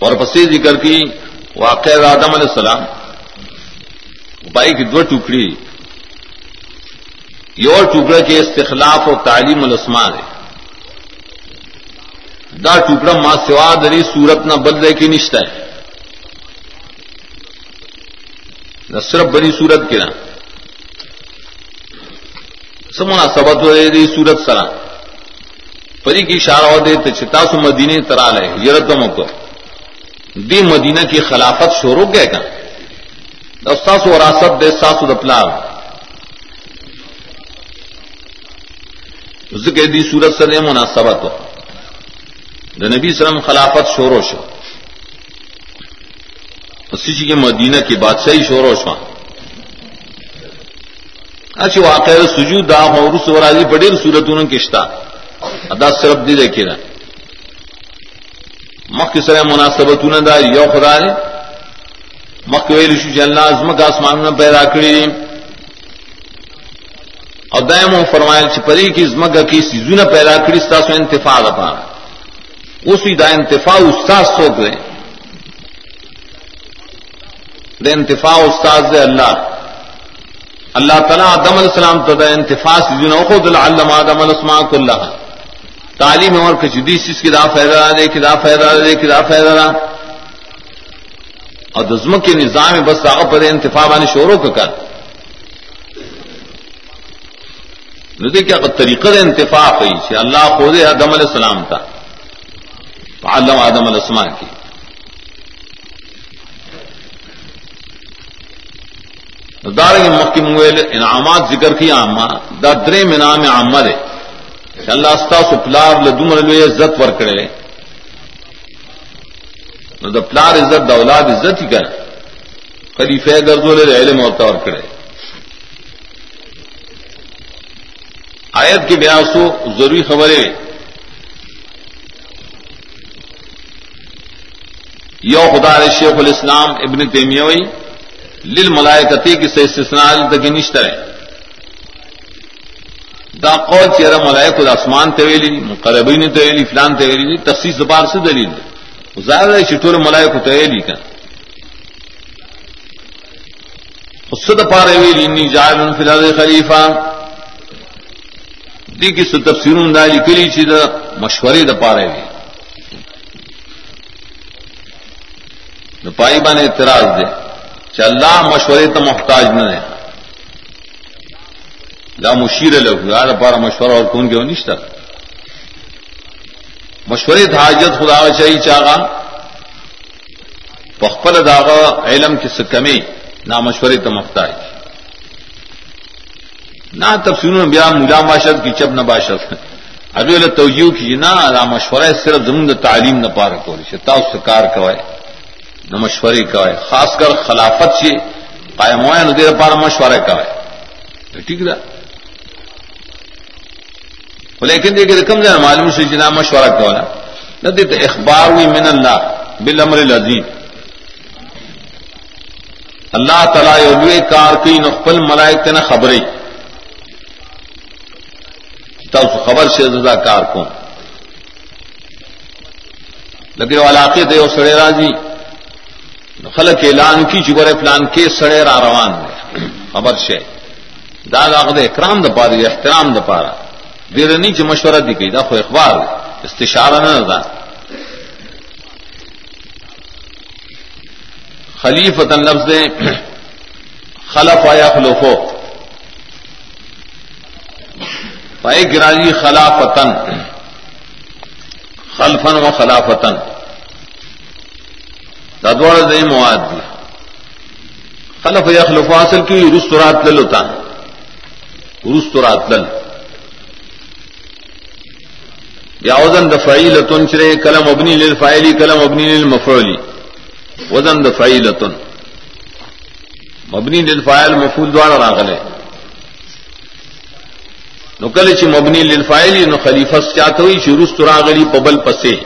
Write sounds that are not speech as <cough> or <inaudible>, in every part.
اور پسی ذکر کی واقع آدم علیہ السلام بائی کی دو ٹکڑی، یہ اور ٹکڑا کے استخلاف اور تعلیم الاسمان ہے۔ دا ٹکڑا ماں سوا دری سورت نہ بدلے کی نشتہ ہے۔ نہ صرف بنی سورت کے نا۔ سمنا سبت ہو دی سورت سرا۔ پری کی اشارہ دے تو چتاس مدینے ترال ہے یرتم کو۔ دی مدینہ کی خلافت شروع گئے کا استاس وراثت دے ساس دپلا ذکر دی سورت سر مناسبت۔ ہو نبی سلم خلافت شور و شو۔ اسی کی مدینہ کی بادشاہی شور و شو۔ اچھا واقع سجو دا ہو رس و راضی بڑی صورت انہوں کشتا ادا صرف دی دیکھے نا۔ مخ کی سر مناسبت دا یو خدا نے مخ ویل شو جلنا عظم کا آسمان میں پیدا کری اور دائم فرمائل چپری کی عظمت کی سیزو پیدا کری ستا سو انتفاع پانا اسی دا انتفاع استاد سوک دے دا انتفاع استاد دے اللہ اللہ تعالیٰ آدم علیہ السلام تو دا انتفاع سے جنہوں خود العلم آدم علیہ السلام کو اللہ تعلیم اور کچھ دیس اس کی دا فیدہ دے کی دا فیدہ دے کی دا فیدہ دا اور دزمک کے نظام بس آگا پر انتفاع بانی شوروں کا کر۔ ندی کیا طریقہ انتفاع ہوئی اللہ خود آدم علیہ السلام تھا عالم آدم السما کی۔ دار مکی مویل انعامات ذکر کی عامہ دا درم انعام عامہ دے۔ اللہ استا سو پلار لدوم رلوے عزت ورکڑے نو دا پلار عزت دا اولاد عزت ہی کر خلیفہ گرزو لے علم ہوتا ورکڑے آیت کے بیاسو ضروری خبریں یو خدا شیخ الاسلام ابن تیمیوئی لل ملائکتی کی سے استثناء تک نشتر ہے دا قول چہرہ ملائک آسمان طویلی مقربین طویلی فلان طویلی تفصیل زبار سے دلیل ظاہر ہے چٹور ملائک طویلی کا خود پارے ویلی انی جائل فی الارض خلیفہ. دی کی تفسیرون دا لکلی چی دا مشورے دا پارے ویلی پائی بان اعتراض دے کہ اللہ مشورے تو محتاج نہ دے لا مشیر لگا پارا مشورہ اور کون کے ہو نشتہ مشورے حاجت خدا چاہیے چاہا پخپل داغا علم کس کمی نہ مشورے تو محتاج. نہ تفصیل بیا ملا باشد کی چب نہ باشد ابھی اللہ توجہ کی نہ مشورہ صرف زمین تعلیم نہ پار کو تا اس کار کوائے نہ مشورے کا ہے خاص کر خلافت سے قائم ہوا نہ دیر پار مشورہ کا ہے ٹھیک ہے لیکن دیکھیے رقم جانا معلوم سے جنا مشورہ کا والا نہ دیتے اخبار ہوئی من اللہ بل امر العظیم۔ اللہ تعالی کار کی نقبل ملائک نہ خبریں تب خبر سے زدہ کار کو لیکن علاقے دے سڑے راضی۔ خلق اعلان کی چبر پلان کے سڑے را روان دے خبر سے۔ داد آخد اکرام د پاری احترام د پارا۔ دیر نیچ مشورہ دی گئی دا خو اخبار استشارہ نہ دا. خلیفت لفظ <clears throat> خلف آیا خلوفو. پائے گراجی خلافتن خلفن و خلافتن ددوڑ دئی مواد دی. خلف یا یخلف اصل کی رسترات لل ہوتا رسترات لل یا وزن دفاعی لتن چرے کلم ابنی للفائلی کلم ابنی للمفعولی. وزن دفاعی لتن مبنی للفائل مفول دوار راغلے. نو کله چې مبنی للفاعل نو خلیفہ چاته وي چې رست راغلی په بل پسې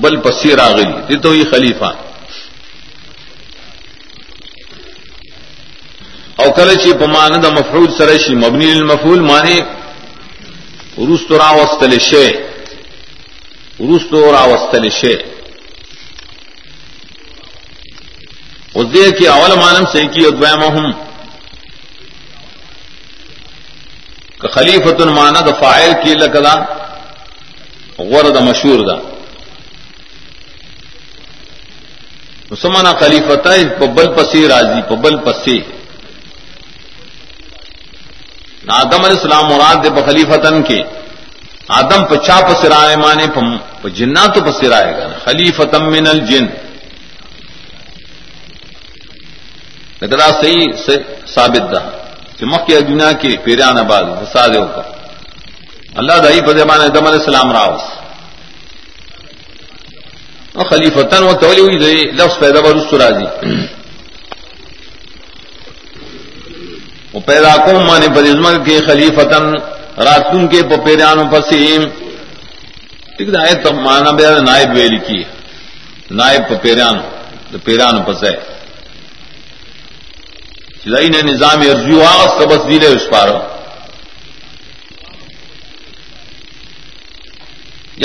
بل پسی راغلی. دی تو خلیفہ. او کله چې په مان د مفعول سره شي مبني للمفعول معنی روس تو راوستل شی روس تو راوستل شی اس دے کی اول مانم سے کی ادویم ہم کہ خلیفۃ المانا د فائل کی لکدا غرد مشہور دا مسمانا خلیفتہ پبل پسی راضی پبل پسی آدم علیہ السلام مراد دے بخلیفتن کے۔ آدم پچا پسرائے مانے جنا تو پسرائے گا۔ خلیفتم من الجن۔ نگرا صحیح سے ثابت دا چمک کے دنیا کے پیران آباد سادے کا اللہ دہی پر پذیمان آدم علیہ السلام راوس۔ خلیفتن و تولی ہوئی دے، لفظ پیدا برس راضی۔ وہ پیدا کو مانے پرزم کے خلیفتن راتون کے پپیران پسیم ٹھیک ہے تو مانا بیا نائب ویلی کی نائب په پیرانو پپیران پیران پسے چلائی نے نظام ارجو آغاز سبس دیلے اس پارو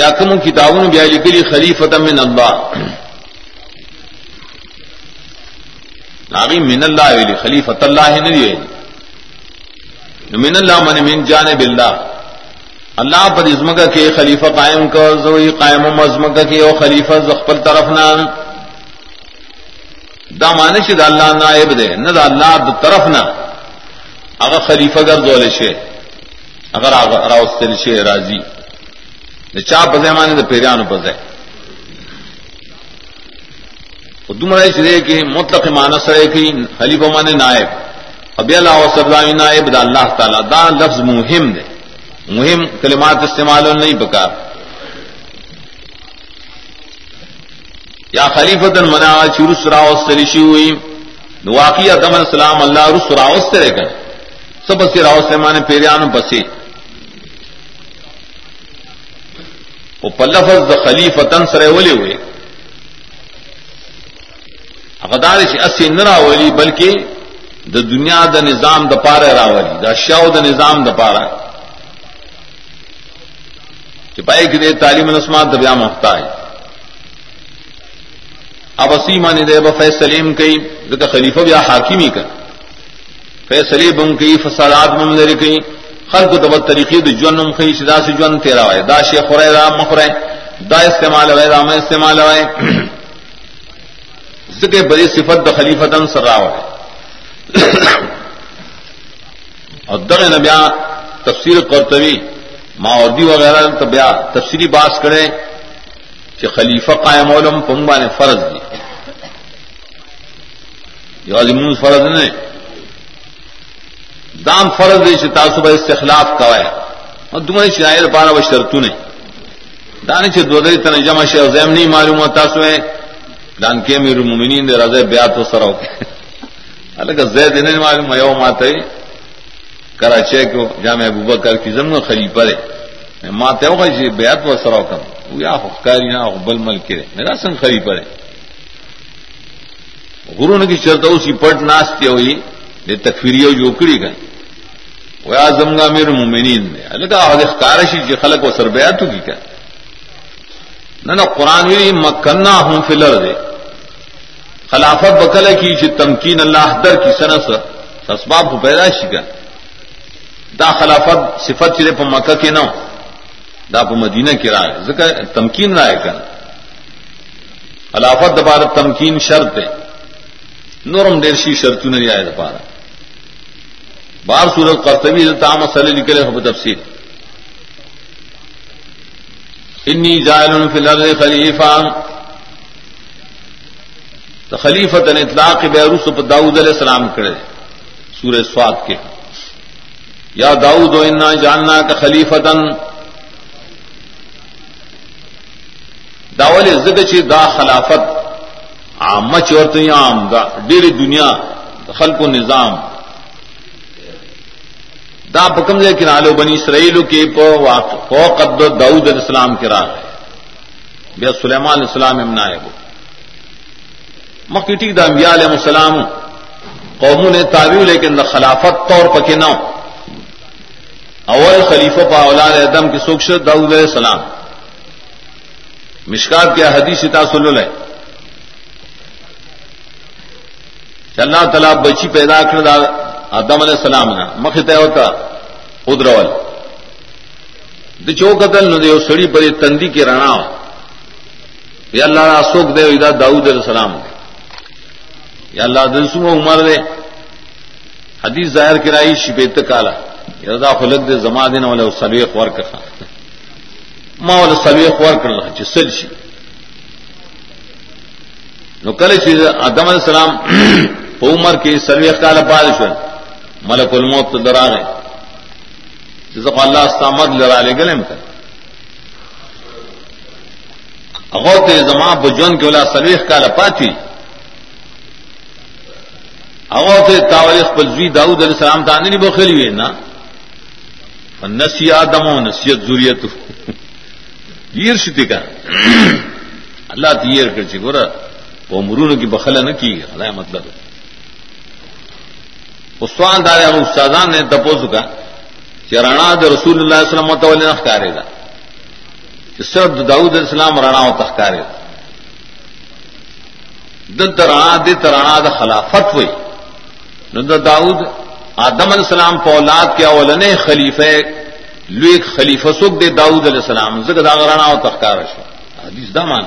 یا کم کتابوں بیا لکلی خلیفت من اللہ۔ ناغی من اللہ ویلی خلیفت اللہ نہیں ویلی۔ من اللہ من من جانب اللہ. اللہ پر ازمکا کے خلیفہ قائم کر زوئی قائم و مزمکا کے او خلیفہ زخپل طرف نہ. دا مانش دا اللہ نائب دے، نہ دا اللہ دا طرف نہ. اگر خلیفہ گر دولے شے، اگر راوستل شے، راضی. دا چا پزے مانے دا پیریان پزے دم رہے چلے کہ مطلق مانس رہے کہ خلیفہ مانے نائب. ابی اللہ وسلم نائب دا اللہ تعالی، دا لفظ مہم دے۔ مہم کلمات استعمال نہیں پکار۔ یا خلیفت منا چرس راوس تلشی ہوئی۔ واقعی ادم السلام اللہ رس راوس ترے کر سب سے راوس سے مانے پیریان پسی۔ وہ پلفظ خلیفتن سرے ولے ہوئے۔ اقدار اسی نرا ولی، بلکہ د دنیا د نظام د پاره راولي دا شاو د نظام د پاره. چې پای کې د تعلیم نسمات د بیا محتاج. اب اسی معنی دے با فیصلیم کئی ذکر خلیفہ بیا حاکمی کر فیصلی بم کئی فسادات ممدر کئی خلق و دبت طریقی د جون نم شدا سے جون تیرا وائے دا شیخ خورے دا مخورے دا استعمال ہوئے دا میں استعمال ہوئے ذکر بری صفت د خلیفتن سر راوائے اور دغ نبیا تفسیر قرطبی، ماوردی وغیرہ تو بیا تفصیلی باس کرے کہ خلیفہ قائم علم پنگا نے فرض دی. یہ عظیم فرض نے دام فرض دی سے تعصب استخلاف کوائے اور تمہاری شاید پارا وہ شرطوں نے دانے سے دو دری تن جمع شے زیم نہیں معلوم ہوتا سو دان کے میرے ممنین دے رضے بیات و سرو کے الگ زید نے معلوم، یو ماتے کراچی کو جامع ابو بکر کی زمن خلیفہ رے میں ماتے ہو جی بیعت و سرو کم وہ یا خکاری نہ بل مل کے میرا سنگ خلیفہ رے گرو نے کی شرط اسی پٹ ناستے ہوئی یہ تکفیری جو اکڑی گئے وہ آزم گا میرے مومنین نے الگ کارشی جی خلق و سر بیعت کی کیا نہ قرآن مکنا ہوں فلر دے خلافت بکل کی چی تمکین اللہ در کی سنس اسباب کو پیدا شکا دا خلافت صفت چرے پا مکہ کے نو دا پا مدینہ کی رائے ذکر تمکین رائے کن خلافت د دبار تمکین شرط ہے نورم ڈیرشی شرطوں نے رعایت دپارا بار صورت قرطبی کرتبی تام مسئلے نکلے ہو تفصیل. انی جائل فی الارض خلیفہ. تو خلیفت اطلاق بیروس پر داؤد علیہ السلام کرے سورہ سواد کے۔ یا داؤد، و انا جاننا کا خلیفتن داول عزت چی دا خلافت عام چورت عام دا ڈیری دنیا خلق و نظام۔ دا پکم دے کنالو بنی اسرائیل کے قد داؤد علیہ السلام کے راہ ہے۔ بیا سلیمان علیہ السلام امنا ہے وہ مکیٹی دا انبیاء علیہ السلام قوموں نے تعویل لیکن خلافت طور پکے نہ اول خلیفہ پا اولاد ادم کی سوکش داؤد علیہ السلام۔ مشکات کیا حدیث تا سلول ہے کہ اللہ تعالیٰ بچی پیدا کر آدم علیہ السلام نا۔ مکھ ہوتا ادرول چو قتل نو دیو سڑی پر تندی کے رنا۔ یا اللہ سوکھ دے ادا داؤد علیہ السلام۔ دے یا اللہ دلسو عمر دے. حدیث ظاہر کرائی شپیت کالا. یا خلق دے زما دینا والے سلوے خور کر ماں والے سلوے خور کر رہا چل شی. نو کل چیز آدم علیہ السلام <clears throat> عمر کی سلوے کالا بارش ملک الموت درا گئے جس اللہ استعمد لڑا لے گلے میں اغوت زما بجون کے ولا سلیخ کا لپاتی اغوت تاوریخ پلزوی داؤد علیہ السلام تھا نہیں بخلی ہوئے نا نسی آدم و نصیحت ضروریت یہ شتی کا اللہ تیر کر چی گورا وہ مرون کی بخلا نہ کی اللہ مطلب اس سوال دار استادان نے تپو چکا رانا د رسول اللہ وسلم متول نخکارے دا صرف داؤد علیہ السلام رانا و تخکارے دل رانا دے رانا د خلافت ہوئی نو د داؤد آدم علیہ السلام پولاد کے اولن خلیفہ لو خلیفہ سکھ دے داؤد علیہ السلام زگ دا رانا و تخکار شو۔ حدیث دا مان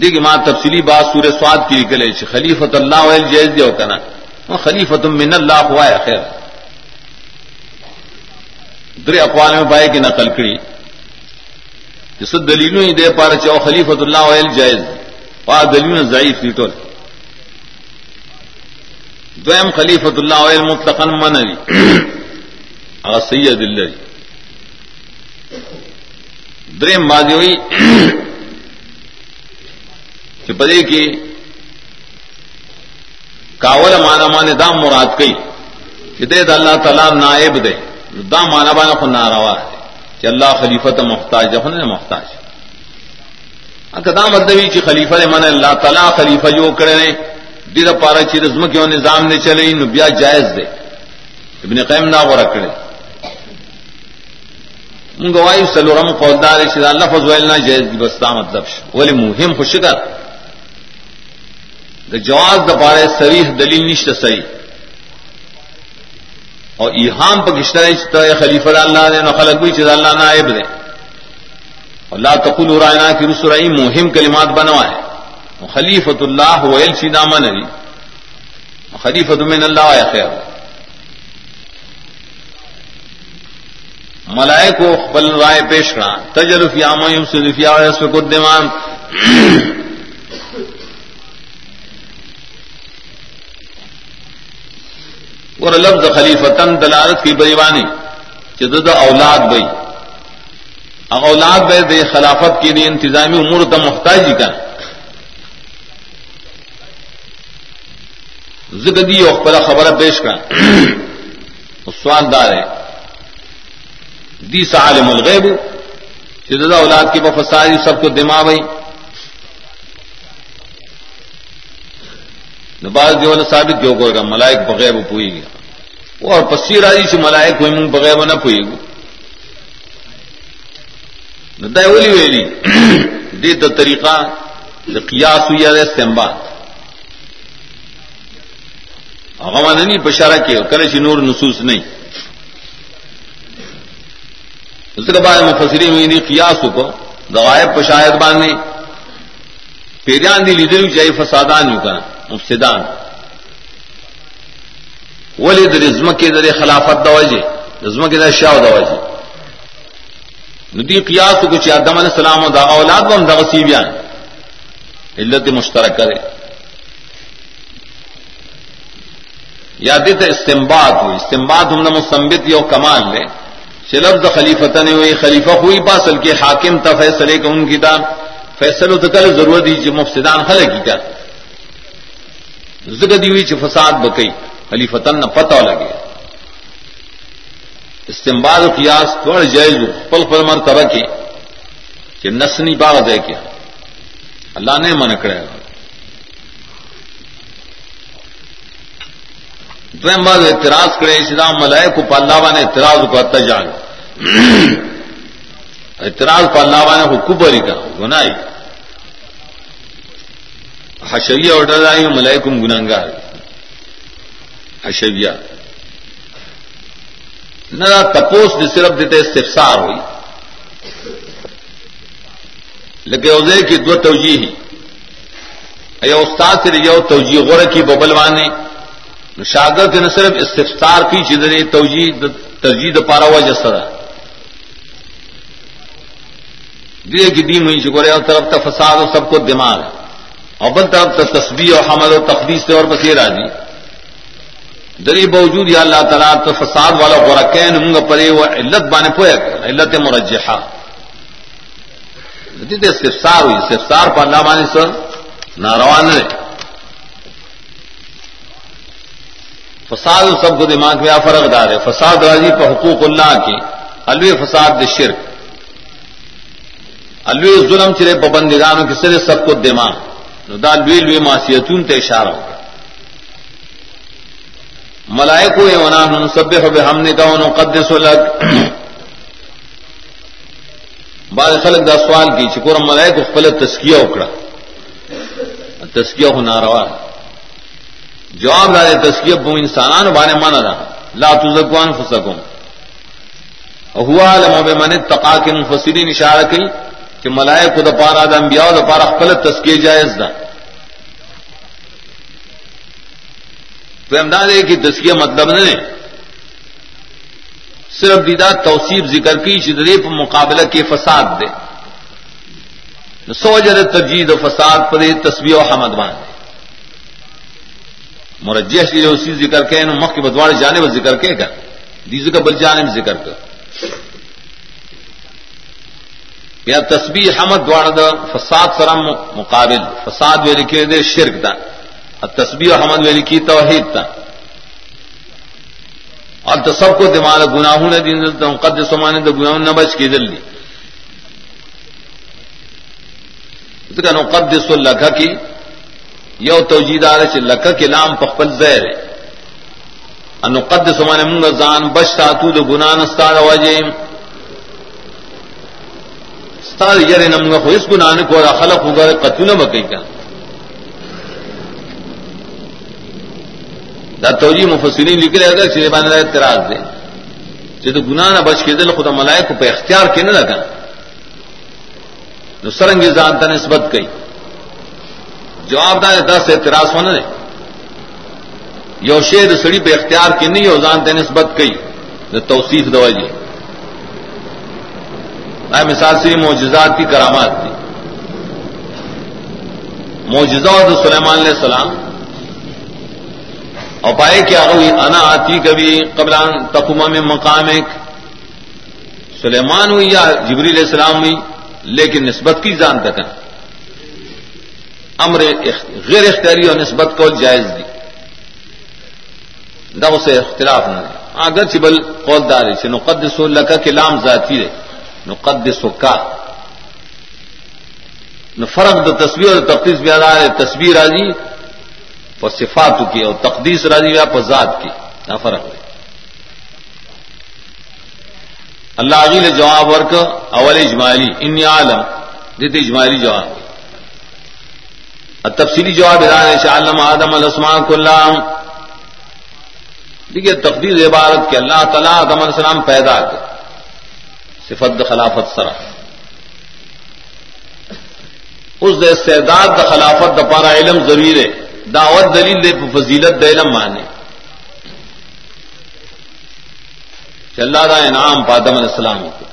دیکھ ماں تفصیلی بات سورہ سواد کی نکلے خلیفت اللہ ویل جیز دے ہو کنا۔ خلیفت من اللہ ہوا ہے خیر۔ در اقوال میں بائے کی نقل کری۔ جس دلیلوں ہی دے پا رہے چاہو خلیفت اللہ ویل جائز۔ پا دلیل ضعیف نیٹول دویم خلیفت اللہ ویل مطلقن من علی اگر سید اللہ دریم بازی ہوئی کہ پدے کی کاول مانا مانے دام مراد کئی کہ دے دا اللہ تعالیٰ نائب دے دام مانا بانا خود ناروا ہے کہ اللہ خلیفت محتاج خود نے محتاج. دام ادبی چی خلیفہ دے مانا اللہ تعالیٰ خلیفہ جو کرے نے، دید پارا چی رزم کیوں نظام نه نے چلے نبیا جائز دے۔ ابن قیم نہ وہ رکھڑے گوائی سلورم فوجدار اللہ فضوائل نہ جائز دی بستا مطلب شو۔ ولی مهم مہم خوشگر جواز دپارے سریح دلیل نشت سی اور ایحام پکشتہ خلیفہ اللہ نے نخلق بھی چیز اللہ نائب دے۔ اللہ تقول رائنا کی رسرائی مہم کلمات بنوا ہے خلیفت اللہ ویل سیدہ من علی خلیفت من اللہ خیر۔ ملائے کو بل رائے پیش کرا تجرفیام سے رفیہ اس پہ قدمان اور لفظ خلیفتن دلالت کی بریوانی جد اولاد بئی۔ اولاد بے دے خلافت کے لیے انتظامی امور کا محتاجی کا زگدی اور پلا خبر پیش کا <coughs> سوال دار ہے. دی سالم الغیب جد اولاد کے بفساری سب کو دماغ بھائی نباز جو ثابت کیوں کرے گا، ملائک بغیر وہ پوئے گا اور پسی راجی سے ملائک ہوئی منگ بغیر نہ پوئے گا ندا ولی ویلی دے تو طریقہ قیاس ہوئی ہے استعمال غمان نہیں بشارہ کیا کرے چی نور نصوص نہیں اس کے بعد مفسری میں نہیں قیاس کو دوائب پشاید باندھنے پیریان دی لیدر چاہیے فسادان یوں کرنا مفسدان. ولی در ازم کے در خلافت دوجے ازم کے در شاہ دوجے ندی قیاس تو کچھ آدم علیہ السلام دا اولاد بم دا غصیبیان. علت مشترک کرے یادی تو استمباد ہوئی. استمباد ہم نے مسمبت یو کمال لے لفظ خلیفت نے ہوئی. خلیفہ ہوئی پاسل کے حاکم تا فیصلے کا ان کی تھا فیصلوں تو کل ضرورت ہی مفسدان حل کی کیا زگدی ہوئی چ فساد بکئی علی نہ پتہ لگے. استعمال قیاس تھوڑا جائز پل پل مرتبہ کی۔ کہ نسنی باغ دے کیا اللہ نے من کرے۔ گا دویم بعد اعتراض کرے اسلام ملائے کو پالاوا نے اعتراض کو اتا جان۔ اعتراض پالاوا نے کو کبری کا گنائی حشویہ آڈر آئی ملائکم گناگار حشویہ نہ تپوس نے صرف دیتے استفسار ہوئی۔ لیکن ادے کی دو توجہ ہی یا استاد سے رہی توجہ غور کی ببلوانے شاگرد نے صرف استفسار کی چیزیں توجہ ترجیح پارا ہوا جسرا دیے کی دی ہوئی شکر ہے اور طرف تک فساد اور سب کو دماغ اور بل طرف تک تصویر اور حمل اور تقدیس سے اور بسیر آدمی دری باوجود یا اللہ تعالیٰ تو فساد والا غرقین ہوں گا پرے وہ علت بانے پویا کر، علت مرجحہ۔ استفسار ہوئی استفسار پر اللہ بانے سر ناروان رہے فساد سب کو دماغ میں فرق دار ہے۔ فساد راضی پر حقوق اللہ کی۔ الوی فساد دے شرک۔ الوی ظلم چرے پابندگانوں کے سرے سب کو دماغ۔ دا الوی الوی معصیتون تے اشارہ ہو۔ ملائکو اے ونا سب ہم نے کہا انہوں قدس لگ بعض خلق دا سوال کی چکور ملائکو خپل تسکیہ اکڑا۔ تسکیہ ہو ناروا۔ جواب دار تسکیہ بو انسانان بانے مانا رہا لا تزکوان فسکم ہوا علم بمن تقا کے مفسرین اشارہ کی کہ ملائکو دا پارا دا انبیاء دا پارا خپل تسکیہ جائز دا تو امداد ہے کہ تسکیہ مطلب نہیں صرف دیدا توصیف ذکر کی شدریف مقابلہ کے فساد دے۔ سو جر تجید و فساد پر تصویر و حمد بان مرجح کی اسی ذکر کے مخ کے بدواڑ جانے و ذکر کے کر دیز کا بل جانے میں ذکر کر۔ یا تصویر حمد دوڑ دا فساد سرم مقابل، فساد وے لکھے دے شرک دا۔ تصبیح حمد وے لکھی توحید تا۔ اور تو سب کو دماغ گناہوں نے دین دلتا ہوں، قد سمانے تو گناہ نہ بچ کی دل لی قد سو لکھا کی، یو توجیدار سے لکھا کے نام پخپل زیر ہے۔ انو قد سمانے منگا زان بچتا تو دو گناہ نستار وجہ ستار یرے نمگا خو اس گناہ نے کو خلق ہوگا قتل نہ بکئی کا دا توجی مفسرین لکھ رہے گا چیز بان رہے اعتراض دے چیز گناہ بچ کے دل خدا ملائک کو پہ اختیار کے نہ لگا نو سرنگ زان تا نسبت کئی جواب دار دس اعتراض ہونا دے یو شیر سڑی پہ اختیار کی نہیں ہو زان نسبت کئی نو توصیف دو جی مثال سے معجزات کی کرامات تھی معجزہ سلیمان علیہ السلام اور پائے کیا ہوئی؟ انا آتی کبھی قبلان تقما میں مقام ایک۔ سلیمان ہوئی یا جبری علیہ السلام ہوئی؟ لیکن نسبت کی جان تک امر غیر اختیاری اور نسبت کو جائز دی۔ دو سے اختلاف نہ اگر چبل قول دار سے نقدس اللہ کا کلام ذاتی رہے نقدس کا۔ نو فرق دو تصویر اور تفتیش بھی آ ہے تصویر آجی صفات کی اور تقدیس راضی یا ذات کی نہ فرق ہے اللہ علی نے جواب ورک اول اجمالی ان عالم. دیتے اجمالی جواب تفصیلی جواب اران شاہ علم آدم السمان کو اللہ دیکھیے تقدیر عبارت کے اللہ تعالیٰ آدم علیہ السلام پیدا کر صفت خلافت سرا اس استعداد خلافت دپارا علم ضرور ہے دعوت دلیل دے فضیلت دے، علم مانے۔ چل دا انعام پادم علیہ السلام کو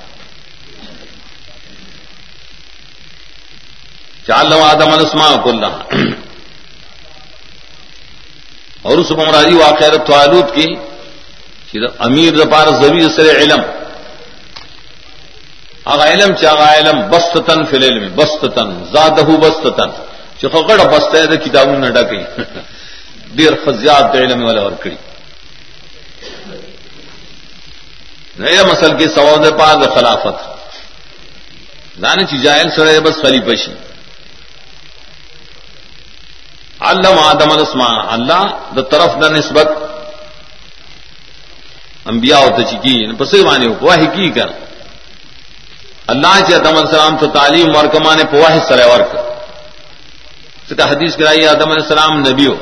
چال آدم السلام کو اللہ۔ اور اس ممراجی واقع توالود کی امیر زپار زبیر سر علم۔ آگا علم چاگا علم بستتن فی العلم بستتن زادہ بستتن چې چکڑ بستا ہے کتابوں نہ ڈکی دیر فضیات علم والا اور کڑی نیا مسل کے سواد پاک خلافت. دانے چی جائل سڑے بس خلی پشی علم آدم الاسماء اللہ دا طرف دا نسبت انبیاء ہوتا چکی یعنی پسے مانے واہ کی کر. اللہ چی آدم السلام تو تعلیم ورکمانے پواہ سرے ورک. کا حدیث کرائی آدم علیہ السلام نبیو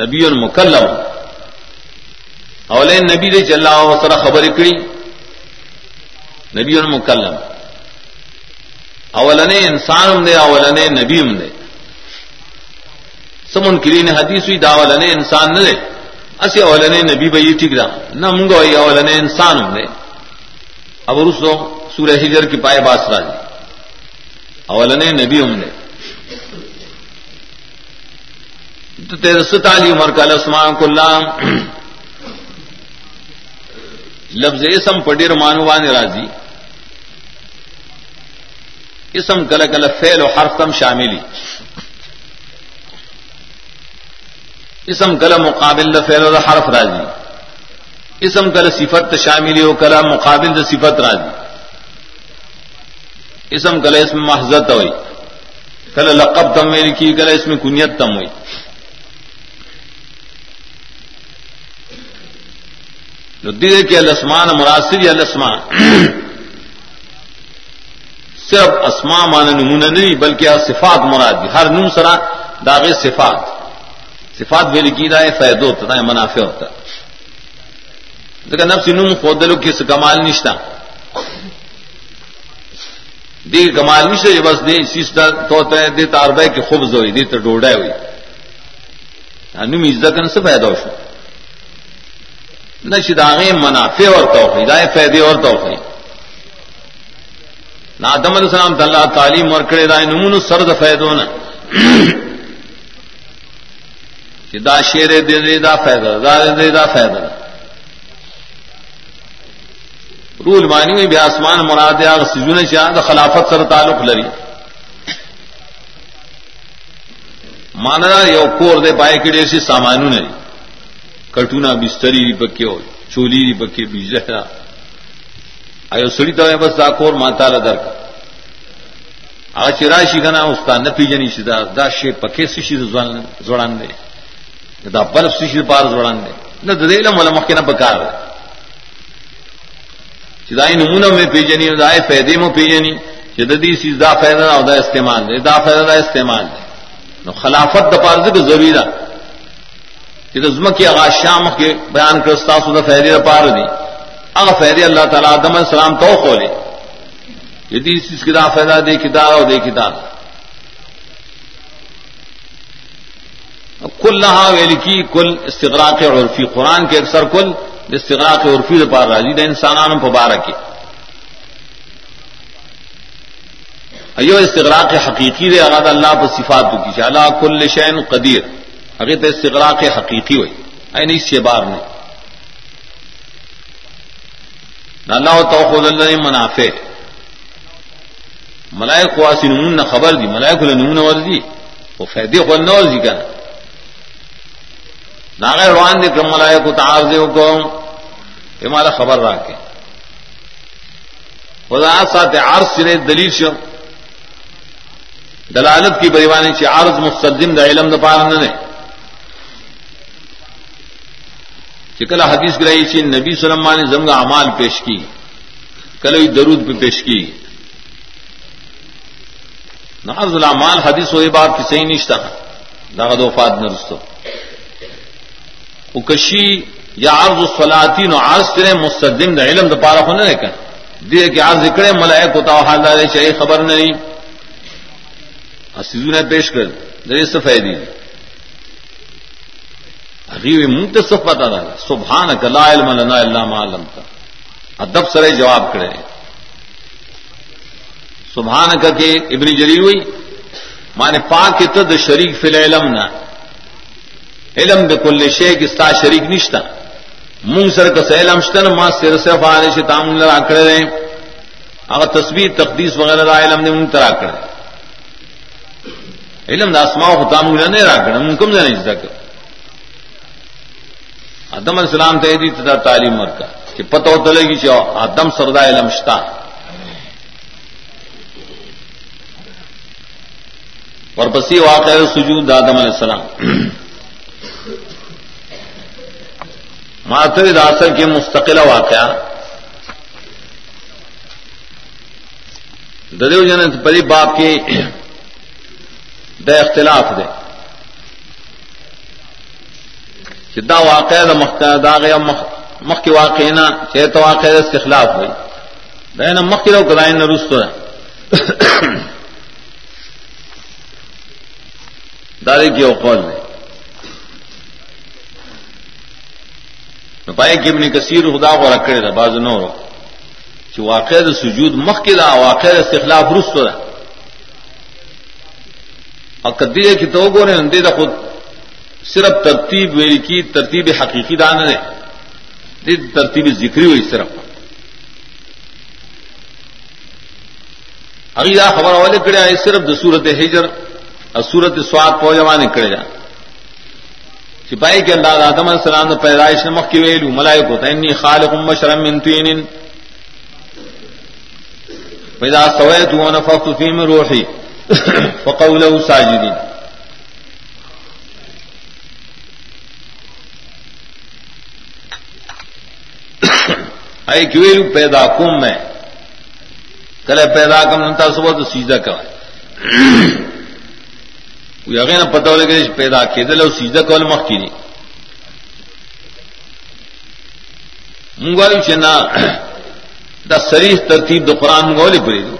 نبی المکلم. اولین نبی دے چل رہا سر خبر کری نبی المکلم. اولن انسان ہم دے اولن نبی ہم دے سمن کری نے حدیث ہوئی دا اولن انسان نہ دے اسی اولن نبی بھائی ٹھیک رہا نہ منگو اولن انسان ہم دے اب رسو سورہ ہجر کی پائے باس راجی اولن نبی ہم دے تیرے ستالی عمر کا لسمان کو لفظ اسم پڈیر مانوان راضی۔ اسم کل کل فیل و حرف تم شاملی۔ اسم کل مقابل فیل و حرف راضی۔ اسم کل صفت شاملی ہو کلا مقابل صفت راضی۔ اسم کل اس میں محضت ہوئی۔ کل لقب تم میری کی کل اس میں کنیت تم ہوئی۔ نو دل کے السمان مراسر السمان صرف اسما مان نمونہ نہیں بلکہ صفات مراد دی ہر نم سرا داغ صفات. صفات بھی لکھی رہا ہے فائد ہوتا ہے منافع ہوتا دیکھا نفس نم خودلو کس کمال نشتا دی کمال نشتا یہ بس دے اسی تو دے تاربے کے خوبز ہوئی دی تو ڈوڑا ہوئی نم عزت سے فائدہ ہو نہ شداغے منافع اور توفی دائیں فائدے اور توفی نہ آدم علیہ السلام اللہ تعلیم اور کڑے دائیں نمون سرد فیدو نا دا شیر دے دے دا فائدہ، دا دے دا فائدہ. رول مانی ہوئی بھی آسمان مراد آگ سجون چاہ دا خلافت سر تعلق لری. مانا یو کور دے پائے کڑے سی سامانو نہیں کٹونا بستری پکے ہو چولی پکے بیج آئے سڑی تو بس دا کور ماتا لدر کا آ چراشی کا نا اس کا نہ پیجنی سیدا دا شے پکے سشی زوڑان دے۔ دا برف سشی پار زوڑان دے۔ نہ دے ملا مکے نہ بکار چدائی نمونہ میں پیجنی دائے فائدے میں پیجنی۔ جدی سی دا فائدہ دا استعمال دے۔ دا فائدہ دا استعمال دے۔ نو خلافت دا پار دے ضروری دا کہ رزم کی آغاز شام کے بیان کرستا سو فہری پار دی اگ فہری اللہ تعالیٰ آدم السلام تو کھولے یدی اس کتاب فائدہ دے کتاب اور دے کتاب کل نہا ویل کی کل استغراق عرفی. قرآن کے اکثر کل استغراق عرفی پار راضی دا انسانان مبارک ایو استغراق حقیقی دے اغاد اللہ پر صفات کی اللہ کل شین قدیر. اگر تو استغراق حقیقی ہوئی۔ یعنی اے نہیں سے بار نے اللہ تو خود اللہ نے منافع۔ ملائک خواسی نمون نہ خبر دی ملائک نمون ور دی۔ وہ فیدے خود نہ ور ورزی کا ناغیر روان دے کر ملائک اتار دے کو ہمارا خبر رہا کے خدا ساتھ عرض سرے دلیل شو۔ دلالت کی بریوانی سے عرض مستلزم دا علم دا پارن نے چکل حدیث گرائی چی نبی سلم نے زمگ اعمال پیش کی کل درود پہ پیش کی۔ ناز العمال حدیث ہوئے بات کی صحیح نشتا۔ داغد وفات نرستو۔ کشی یا عرض الصلاتی نو عرض کرے مستدم دا علم دا پارا ہونے لے کر دیر کہ عرض کرے ملائک ہوتا حال دارے چاہیے خبر نہیں سیزو نے پیش کر، دیر سفیدی غیب منہ سب پتا تھا سبحان لا علم لنا الا ما علمتا ادب سرے جواب کرے. سبحان کا کہ ابن جری ہوئی مانے پاک تد شریک فی العلم نہ علم بے کل شے کی ستا شریک نشتا. منگ سر کا علم شتن ما سر سے فارے سے تام لڑا کرے رہے اگر تصویر، تقدیس وغیرہ را علم نے من ترا کرے. علم دا اسماء و تام نے را کرے من کم نہیں ذکر آدم السلام ته دې ته تعلیم ورکا چې پته وته لګي چې آدم سردا علم شتا۔ ورپسې واقع سجود آدم علیہ السلام۔ ماتوی داسر کے مستقل واقعہ۔ ددیو جن پری باپ کے د اختلاف دے۔ دا واقع دا مخ دا غیا مخ کی واقع نہ چے تو واقع استخلاف ہوئی. دا مخ کی لو رو کدائن رستو <coughs> دارے کی اوقول نے پائے کہ ابن کثیر خدا کو رکھے دا باز نو رو کہ واقع سجود مخ کی دا واقع استخلاف رستو دا اور کدی کی تو گو نے دا خود صرف ترتیب ویری کی، ترتیب حقیقی دان نے ترتیب ذکری ہوئی صرف۔ اگی دا خبر والے کڑے آئے، صرف د سورت ہجر، اور سورت سواد پو جمانے کڑے جا۔ سپاہی کے اللہ آدم علیہ السلام نے پیدائش نمک کی ویلو ملائے کو تینی خالق مشرم من تین پیدا سوئے تو نفخت فی من روحی فقولہ ساجدین اے کیویلو پیدا کم میں کلے پیدا کوم کم نتا صبح تو سیدھا کا اگے نہ پتہ لگے پیدا کے دل سیدھا کول مخ کی منگوالو چنا دا سریح ترتیب دو قرآن منگولی پڑے دو۔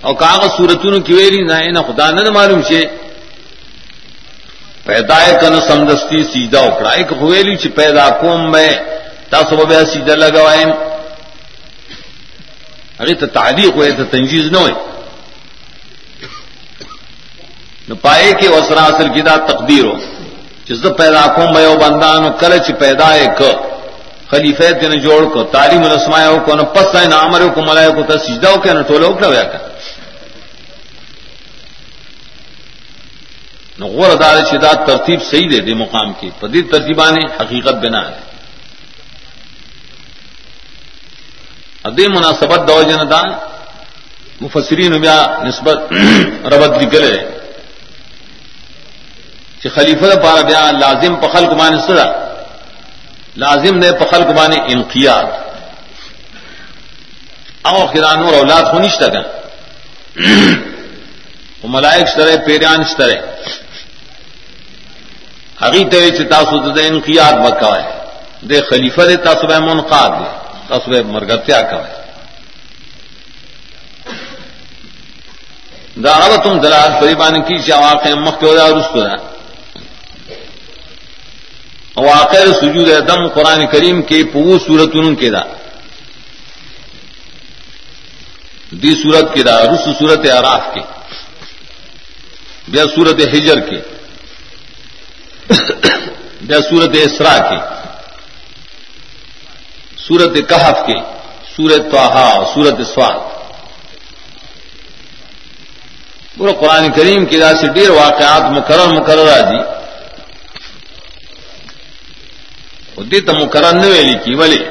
اور کاغذ سورتوں کی ویری نہ خدا نہ معلوم سے پیدا کن سمدستی سیدھا اکڑا۔ ایک ہویلی چ پیدا کوم میں تاسو به سیدھا لگوائیں ارے تو تعلیق ہوئے تو تنجیز نہ ہوئے نو پائے کہ وسرا اصل کی دا تقدیر ہو جس پیدا کوم میں بندان کل چ پیدا ایک خلیفہ تین جوڑ کو تعلیم الاسماء کو نہ پس نہ امر کو ملائے کو تے سجدہ ہو کے نہ ٹولو کھڑا ہوا کر نو غور ادار ترتیب صحیح دے دے مقام کی پدید ترتیبان حقیقت بنا ہے ادے مناسبت دو جنتا مفسرین بیا نسبت ربت نکل ہے کہ خلیفہ پارا بیا لازم پخل کمان سرا۔ لازم نے پخل کمان انقیاد۔ او خران اور اولاد ہونیشتا کا <clears throat> ملائک شرح پیریان شرح حقیقت تاسو د انقیاد بکوائے دے خلیفہ دے تاسو بے منقاد دے۔ تاسو مرگتیا کوائے دا عرب تم دلال فریبان کی چا واقع مخ کے ودا رستو دا واقع سجود دم قرآن کریم کے پو سورتن کے دا۔ دی سورت کے دا، رس سورت عراف کے۔ بیا سورت ہجر کے۔ یا سورت اسرا کی سورت کہف کی سورت توحا سورت سواد پورا قرآن کریم کی راہ سے ڈیر واقعات مقرر مقررہ جی۔ دی تو مقرر نہ ویلی کی بولے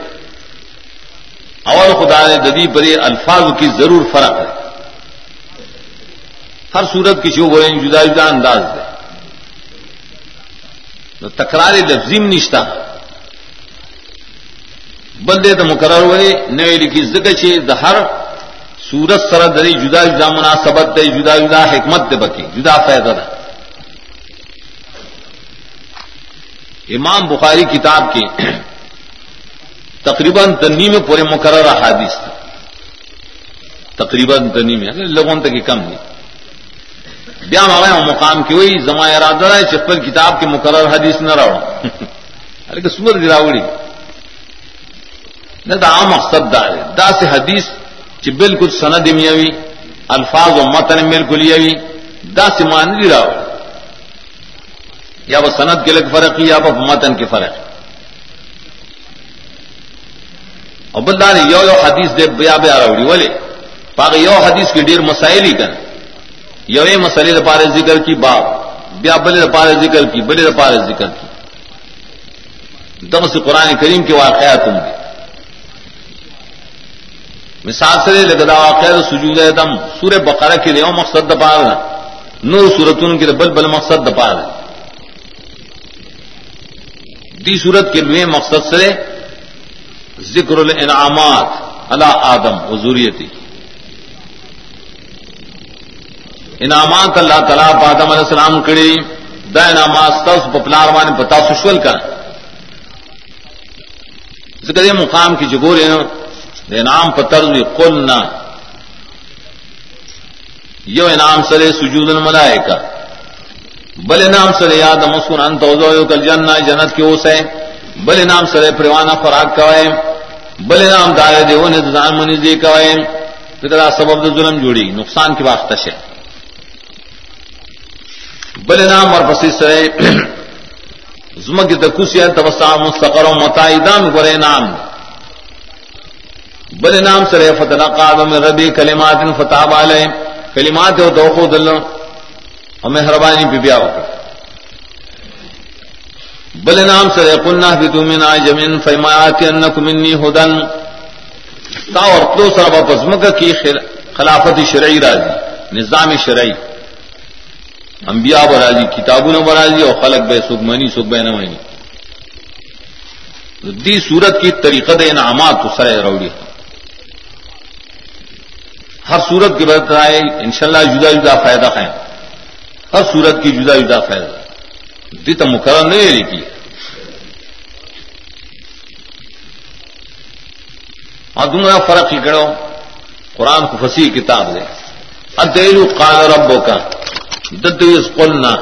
اور خدا نے ددی پر الفاظ کی ضرور فرق ہے۔ ہر صورت کسی کو بولیں جدا جدا انداز ہے۔ تکرار لفظیم نشتا بندے تو مقرر ہوئے نئے لکھی زکچے د ہر سورت سر دری جدا جدا مناسبت دے جدا جدا حکمت دے بکی جدا فائدہ دا امام بخاری کتاب کی <coughs> تقریباً تنی میں پورے مقرر حادث تھا تقریباً تنی میں لوگوں تک کم نہیں بیا مغا مقام کی وہی زما ارادہ ہے چپل کتاب کے مقرر حدیث نہ رہو ارے کہ سور گراوڑی نہ دا عام مقصد دا ہے دا سے حدیث چ بالکل سند میوی الفاظ و متن بالکل یوی دا سے مان دی راو یا وہ سند کے لگ فرق یا وہ متن کے فرق اور بلدار یو یو حدیث دے بیا بیا راوڑی والے پاک یو حدیث کی ڈیر مسائل ہی کریں یوے مسئلے پارے ذکر کی باپ بیا بلے پارے ذکر کی بلے پارے ذکر کی. دم سے قرآن کریم کے واقعات تم گے مثال سے لگدا واقع سجود دم سور بقرہ کے لیے مقصد دپار نور سورتون کے بل بل مقصد دپار دی صورت کے لیے مقصد سے ذکر الانعامات اللہ آدم حضوریتی انعامات اللہ تعالی تعالیٰ پادم علیہ السلام کڑی دا انعامات پپلار مان پتا سشول کا ذکر مقام کی جگور انعام پتر قل نہ یو انعام سرے سجود الملائے کا بل انعام سرے یاد مسکن انت کل جنہ، جنت کے اوس ہے بل انعام سرے پروانہ فراق کا ہے بل انعام دار دیو نے دان منی دے کا ہے ذکر سبب ظلم جوڑی، نقصان کی واقع ہے بل انعام اور پسی سرے <clears throat> زمک دکوسیا تبسا مستقر و متعدام گرے نام. بل نام سر فتح قادم ربی کلمات فتح والے کلمات ہو تو دل اور مہربانی بیا ہو۔ بل نام سر قلنا بھی تم نا جمین فیمایات منی ہدن تا اور تو سر بزمک کی خلافت شرعی راضی، نظام شرعی۔ انبیاء برازی کتابوں نے برازی اور خلق بے سکھ منی، سکھ بے نمانی۔ دی صورت کی طریقت انعامات تو سر ہر صورت کی برت آئے ان شاء اللہ جدا جدا فائدہ خائیں ہر صورت کی جدا جدا فائدہ۔ دی تو مقرر نہیں رہی کی اور دونوں فرق ہی کرو۔ قرآن کو فصیح کتاب دے۔ ادیل قال ربو کا قلنا۔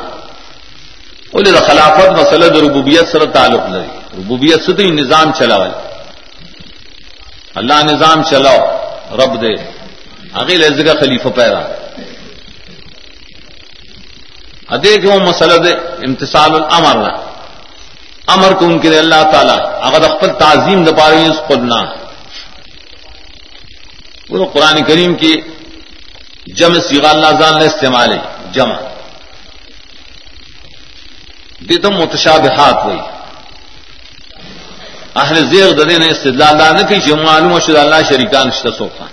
بولے خلافت مسئلہ ربوبیت سر تعلق لگی ربوبیت سے تو نظام چلا اللہ نظام چلاؤ، رب دے۔ عقیل عز کا خلیفہ پیدا ادے کہ وہ مسئلہ دے امتصال الامر۔ نہ امر کو ان کے لیے اللہ تعالیٰ، اگر اختر تعظیم دپا رہی اس قلنا وہ قرآن کریم کی جم سیغ اللہ زان نے استعمال ہے، جمع۔ دی تو متشابہات ہوئی۔ اہل زیر ددے نے استدلال نہ کی، جمع معلوم شد اللہ شریکان سوکھا۔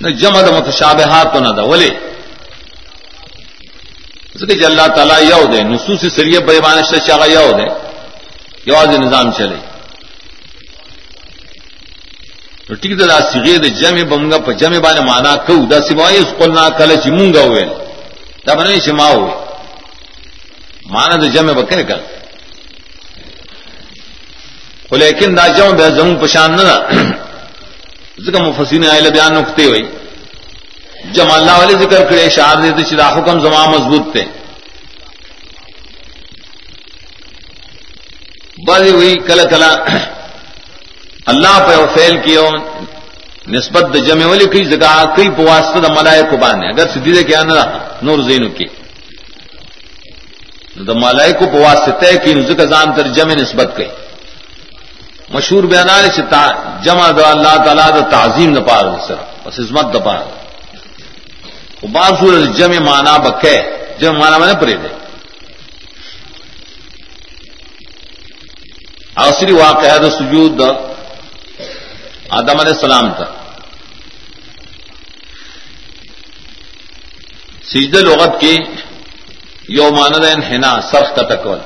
نہ جمع د متشابہات تو نہ دا ولی۔ کہ جی اللہ تعالیٰ یو دے، نصوص سریع بے بانش چاہ یو دے۔ یواز نظام چلے۔ ٹھیک دا سیغے دے جمع بمگا پا جمع بانے مانا کو دا سوائی اس قلنا کل چی مونگا ہوئے۔ دا بنے چی ما ہوئے۔ مانا دا جمع بکے کل لیکن دا جمع بے زمون پشان نہ ذکر مفسین آئے بیان نکتے ہوئی جمع اللہ والے ذکر کرے شعر دے چی دا حکم زمان مضبوط تے۔ بڑی ہوئی کل کلا۔ اللہ پہ فیل کیو نسبت جمع والی کئی جگہ، کئی پواسط ملائے کو باندھے اگر سدھی کیا نہ، نور زین کی۔ ملائے کو پواسط طے کی نزک زان تر جمع نسبت کئی۔ مشہور بیان سے جمع دا اللہ تعالیٰ دا تعظیم نہ پار سر، بس عزمت دا پار بعض صورت جمع مانا بکے، جمع مانا میں نے پرے دے۔ آخری واقعہ دا سجود دا آدم علیہ السلام تھا سجد لغت کی یوماند انحنا سرخ کا تکول۔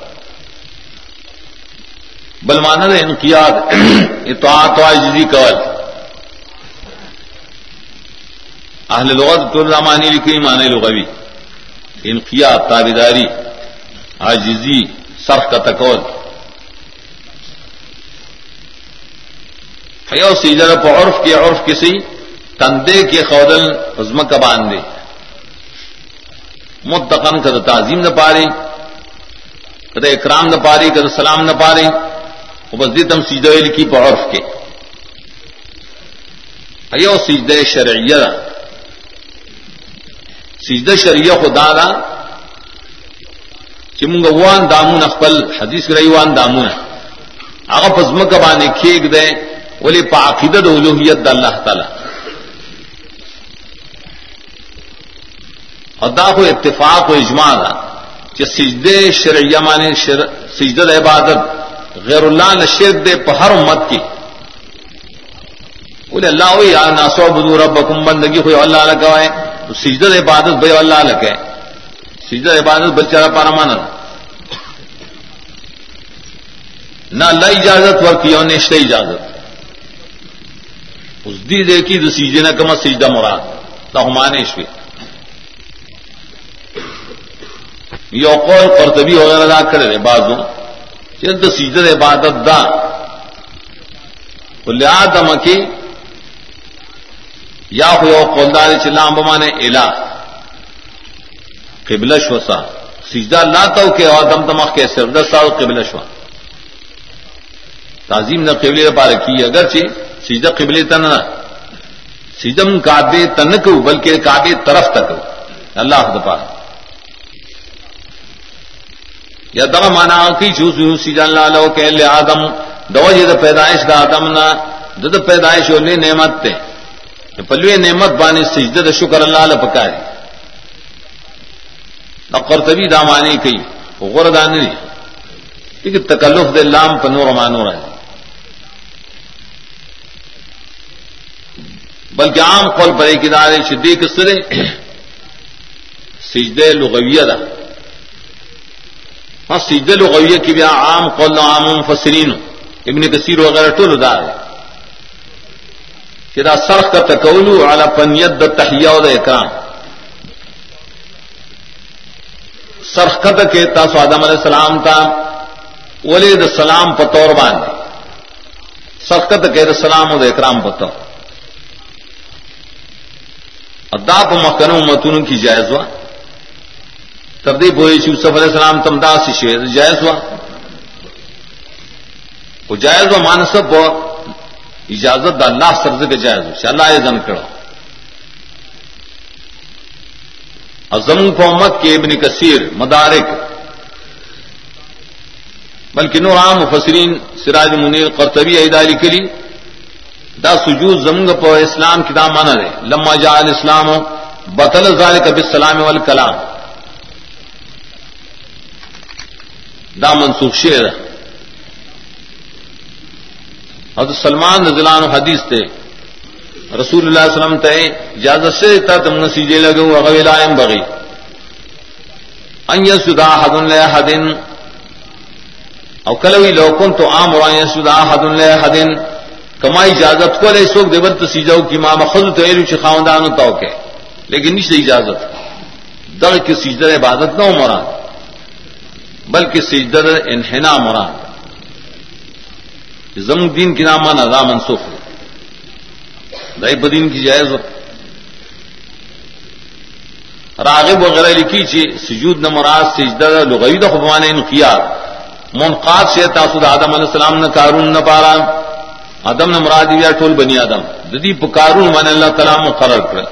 بل ماند انقیاد، اطاعت و عجزی کول اہل لغت تو رامانی لکھی مانے لغوی۔ انقیاد، تابیداری، عاجزی سرخ کا تکول یو سیجر پہ عرف کے عرف کسی تندے کے خودل عزم کا باندھے متقن کد تعظیم نہ پاری کد اکرام نہ پاری کد سلام نہ پاری وہ بس دم سیج لکھی پہ عرف کے۔ یو سیجد شرعیہ سیجد شریع خدا دا چمنگ وان دامون اخبل حدیث رہی وان دامون۔ آگا پزم کبانے کھیک دے، ولی پاقیدت الوحیت اللہ تعالی۔ اور دا کو اتفاق و اجماع دا۔ کہ سجدے شرعیہ مانے شر سجدت عبادت۔ غیر اللہ نے شرک دے پہر امت کی۔ بولے اللہ ہوئی یا ناسو بدو رب بندگی ہوئی اللہ لگا ہے۔ تو سجدت عبادت بھائی اللہ لگے سجدت عبادت بچہ پارا مانا۔ نہ اللہ اجازت ورکی اور نشتے اجازت۔ اس دی دیکھی تو سیجے نہ کما سیجدہ مراد۔ تو ہمانے شوی۔ یو قول قرطبی وغیرہ دا کرے بازو چل تو سیدر عبادت دا. آدم کی یا ہو یو قولدار چلام بمانے الا قبل شوسا سجدہ اللہ تو کہ آدم تمخ کے سر دس سال قبل شوا تعظیم نہ قبل پار کی اگرچہ سجدہ قبل تن نہ. سجدم کابے تنک بلکہ کابے طرف تک اللہ دپا یا دغه معنا کی جو سو سی جان لاله کہ لے آدم، دو جی یہ پیدائش دا آدم نہ د پیدائش ولې نعمت ته پلوې نعمت باندې سجده د شکر الله له پکاري دا قرطبی دا معنی کوي غره دان نه دي کہ تکلف د لام په نور مانو راځي بلکہ عام قول پر ایک ادارے شدید سرے۔ سجدے لغویہ دا۔ ہاں سجدے لغویہ کی بھی عام قول عام مفسرین، ابن کثیر وغیرہ ٹول ادار ہے کہ سرخ کا تکولو اعلی پنیت د تحیہ د اکرام. سرخ کا کے تاسو آدم علیہ السلام تا ولی ولید سلام پتور باندھے سرخت کے سلام و اکرام پتور ادا کو مکن متون کی جائز ہوا تردی بوئی یوسف علیہ السلام تم دا سی شیر جائز ہوا وہ جائز ہوا مانسب اجازت دا اللہ سرز کے جائز ہو اللہ زن کرو ازم محمد کے ابن کثیر مدارک بلکہ نور عام مفسرین، سراج منیر قرطبی ایداری کلی دا سجود زمگ پو اسلام کی دام مانا دے لما جا الاسلام، بطل ذالک بالسلام والکلام. دا منسوخ شیر حضرت سلمان رضلان حدیث تے رسول اللہ علیہ وسلم تے اجازت سے تا تم نسیجے لگو اغویلائم بغی ان یسدا حد لے حدن او کلوی لو کنت امر ان یسدا حد لے حدن کما اجازت کو لے سوک دیبر تو سیجاؤ کی ماں خود تو ایلو چھ خاندان تو کے لیکن نہیں اجازت در کی سجدر عبادت نہ مراد بلکہ سجدر انحنا مراد. زم دین کی نام مانا را منسوخ دائی بدین کی جائز راغب وغیرہ لکھی چی سجود نہ مراد سجدر لغوی دا خبوانے انقیاد. منقاد سے تاسود آدم علیہ السلام نہ کارون نہ پارا. ادم نمراد یا ٹول بنی آدم. ددی پکارون من اللہ تعالیٰ مقرر کر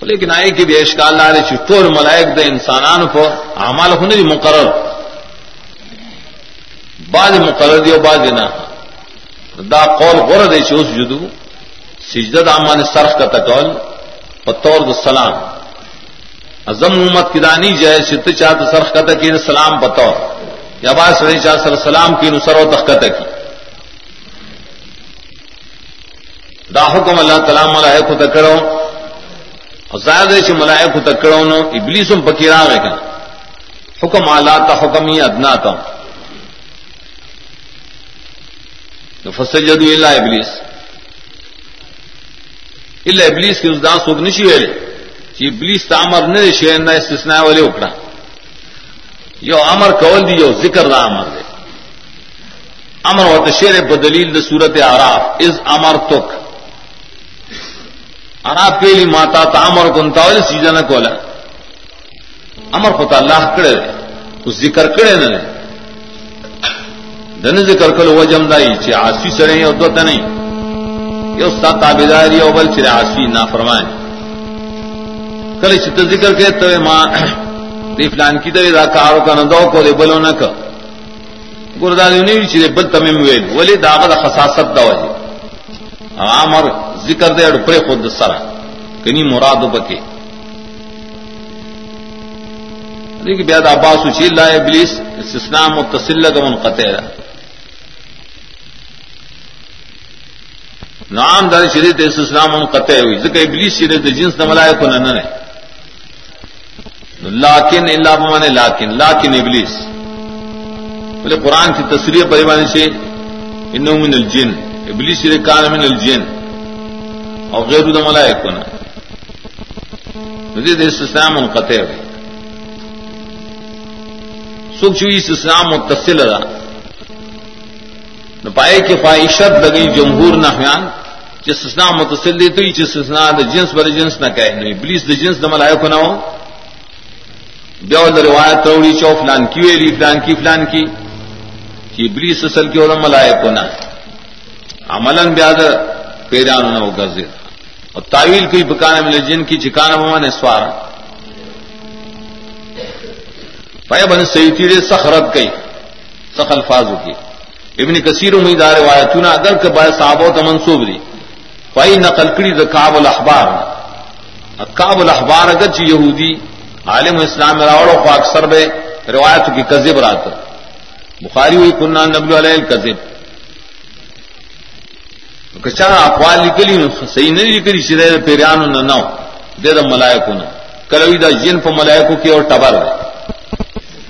لیکن آئے کہ دیش کا اللہ علیہ ٹول ملائک دے انسانان کو اعمال ہونے مقرر۔ بعض مقرر دی بعض نہ۔ دا قول غور دے چوس جدو سجدت امان سرخ کا تقول بطور سلام۔ ازم امت کی دانی جائے شت چاہت سرخ کا تقیر سلام بطور یا بات سر شاہ سر سلام کی نسر و تخت کی۔ دا حکم اللہ تعالی ملائے کو تکڑو اور زائد ہے ملائے نو ابلیس ام پکیرا ہے کہ حکم آلہ تا حکم ہی ادنا تا فصل جدو اللہ ابلیس۔ اللہ ابلیس کی اس دان سوک نشی ویلے کہ ابلیس تا امر نہ شیر نہ استثناء والے اکڑا۔ You Amar cool the, you ذکر دا امر دے۔ امر و تشیر بدلیل د صورت آراف از امر تک آراف کے لیے ماتا تا امر کنتا والی سیزا نہ کولا. امر پتا اللہ کڑے دے. اس ذکر کڑے نہ دے. دن ذکر کل وجم دائی چی آسی سرے یو دو نہیں یو ستا تابداری یو بل چی آسی نا فرمائیں کل چی ذکر کے تو ماں دی فلان کی دا کارو کا دو کو دے بلو نہ کر. گردان نہیں چیزیں بل تمیم ویل ولی داغت خصاصت دا وجہ. عامر ذکر دے اڑ پڑے خود سرا، کنی مراد بکے۔ لیکن بیاد عباس اچھی اللہ ابلیس استثناء متصل لگا منقطع رہا نام دار شریعت استثناء منقطع ہوئی، ذکر ابلیس شریعت جنس نملائے کو نہ نہ لاکن اللہ بمانے لاکن لاکن ابلیس۔ بولے قرآن کی تصریح پریوانی سے انہوں من الجن۔ ابلیس کان من الجن۔ اور غیر الملائک کو نا استثناء منقطع ہوئی سکھ چوئی استثناء متصل رہا نہ پائے کہ خواہشت لگی جمہور نہ ہویان جس استثناء متصل دی تو یہ استثناء دا جنس بر جنس نہ کہے نہیں بلیس دا جنس دا ملائے کو نہ ہو بیو روایت توڑی چو فلان کی ویلی فلان کی فلان کی کہ بلیس اصل کی اور ملائے کو نہ عملاً بیاد پیران نہ ہو گزر اور تعویل کوئی بکانے ملے، جن کی چکانا مما نے سوار پائے بن سیتی رے سخرت گئی سخ الفاظ کی۔ ابن کثیر امیدار روایتنا اگر کے بعد صحابہ تو منسوب دی۔ پائی نقل کری دا کاب الاحبار۔ کاب الاحبار اگر چی یہودی عالم اسلام راوڑوں کو اکثر بے روایت کی کذب رات۔ بخاری ہوئی کنہ نبل علیہ الکذب۔ کچا اقوال لکلی صحیح نہیں لکلی سیدھے پیریان نہ نو دے دا ملائکو نہ کلوی دا جن پا ملائکو کی اور ٹبر دے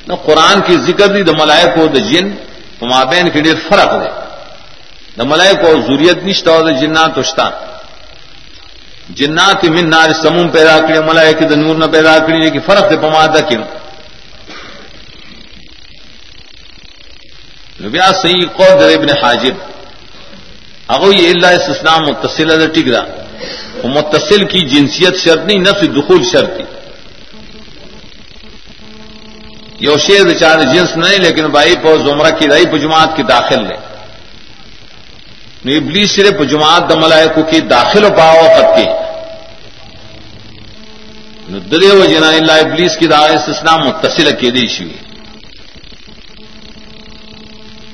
نہ قرآن کی ذکر دی دا ملائکو دا جن پا مابین کی دیر فرق دے دا ملائکو ضروریت نشتا ہو دا جنات اشتا جنات من نار سموم پیدا کری ملائک دا نور نہ پیدا کری لیکن فرق دے پا مادہ کی بیا صحیح قول در ابن حاجب. اگو یہ اللہ اسلام متصل ہے ٹک رہا وہ متصل کی جنسیت شرط نہیں، نفس دخول شرط تھی یہ شیر چار جنس نہیں لیکن بھائی پو زمرہ کی رئی پہ جماعت کی داخل لے۔ ابلی صرف جماعت دملائے کو کی داخل و پاؤ وقت کی۔ درے و جنا اللہ ابلیس کی داعث اسلام متصل کی دیشی ہوئی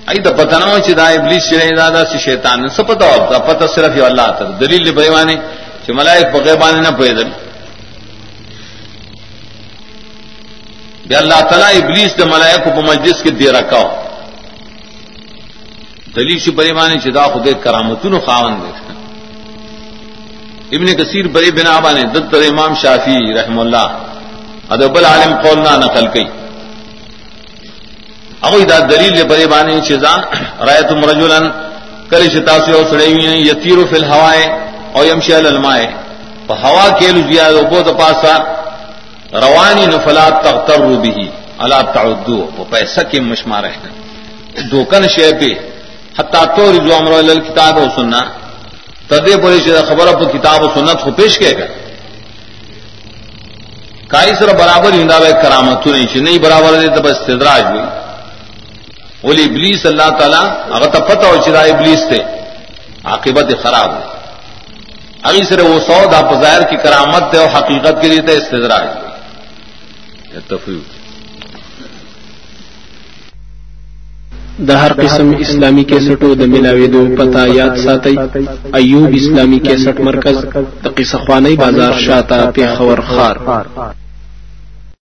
ای د پتنو چې دا ابلیس چې دا د شیطان نه سپتا او دا پته صرف یو الله ته دلیل دی بیمانه چې ملائک په غیبانه نه پیدل بیا الله تعالی ابلیس د ملائکه په مجلس کې دی راکاو دلیل شي بیمانه چې دا خدای کرامتونو خاوند دی ابن کثیر بری بنا باندې دت امام شافعی رحم الله ادب العالم قولنا نقل کړي او دا دلیل بری بانی چیزا رایت مرجولن کلی شتاسی او سڑی ہوئی ہیں یتیر فی الہوائے او یمشی الالمائے پا ہوا کیلو زیاد او بود پاسا روانی نفلات تغتر بھی علا تعدو. پا پیسہ کی مشمار ہے دوکن شے پہ حتی تو رضو امرو اللہ کتاب و سننا تدے پوری چیزا خبر اپو کتاب و سنت خو پیش کے گا کائی سر برابر ہندہ بے کرامتو نہیں چی نہیں برابر دے تب استدراج ہوئی ول ابلیس الله تعالی هغه ته پته او چې دا ابلیس ته عاقبت خراب هغه سره و سو د ظاهر کی کرامت او حقیقت کې دې ته استدراج تفویض. د هر قسم اسلامی کیسټو د ملاويدو پتا یاد ساتي ایوب اسلامی کیسټ مرکز د قصه خوانی بازار شاته په خور خار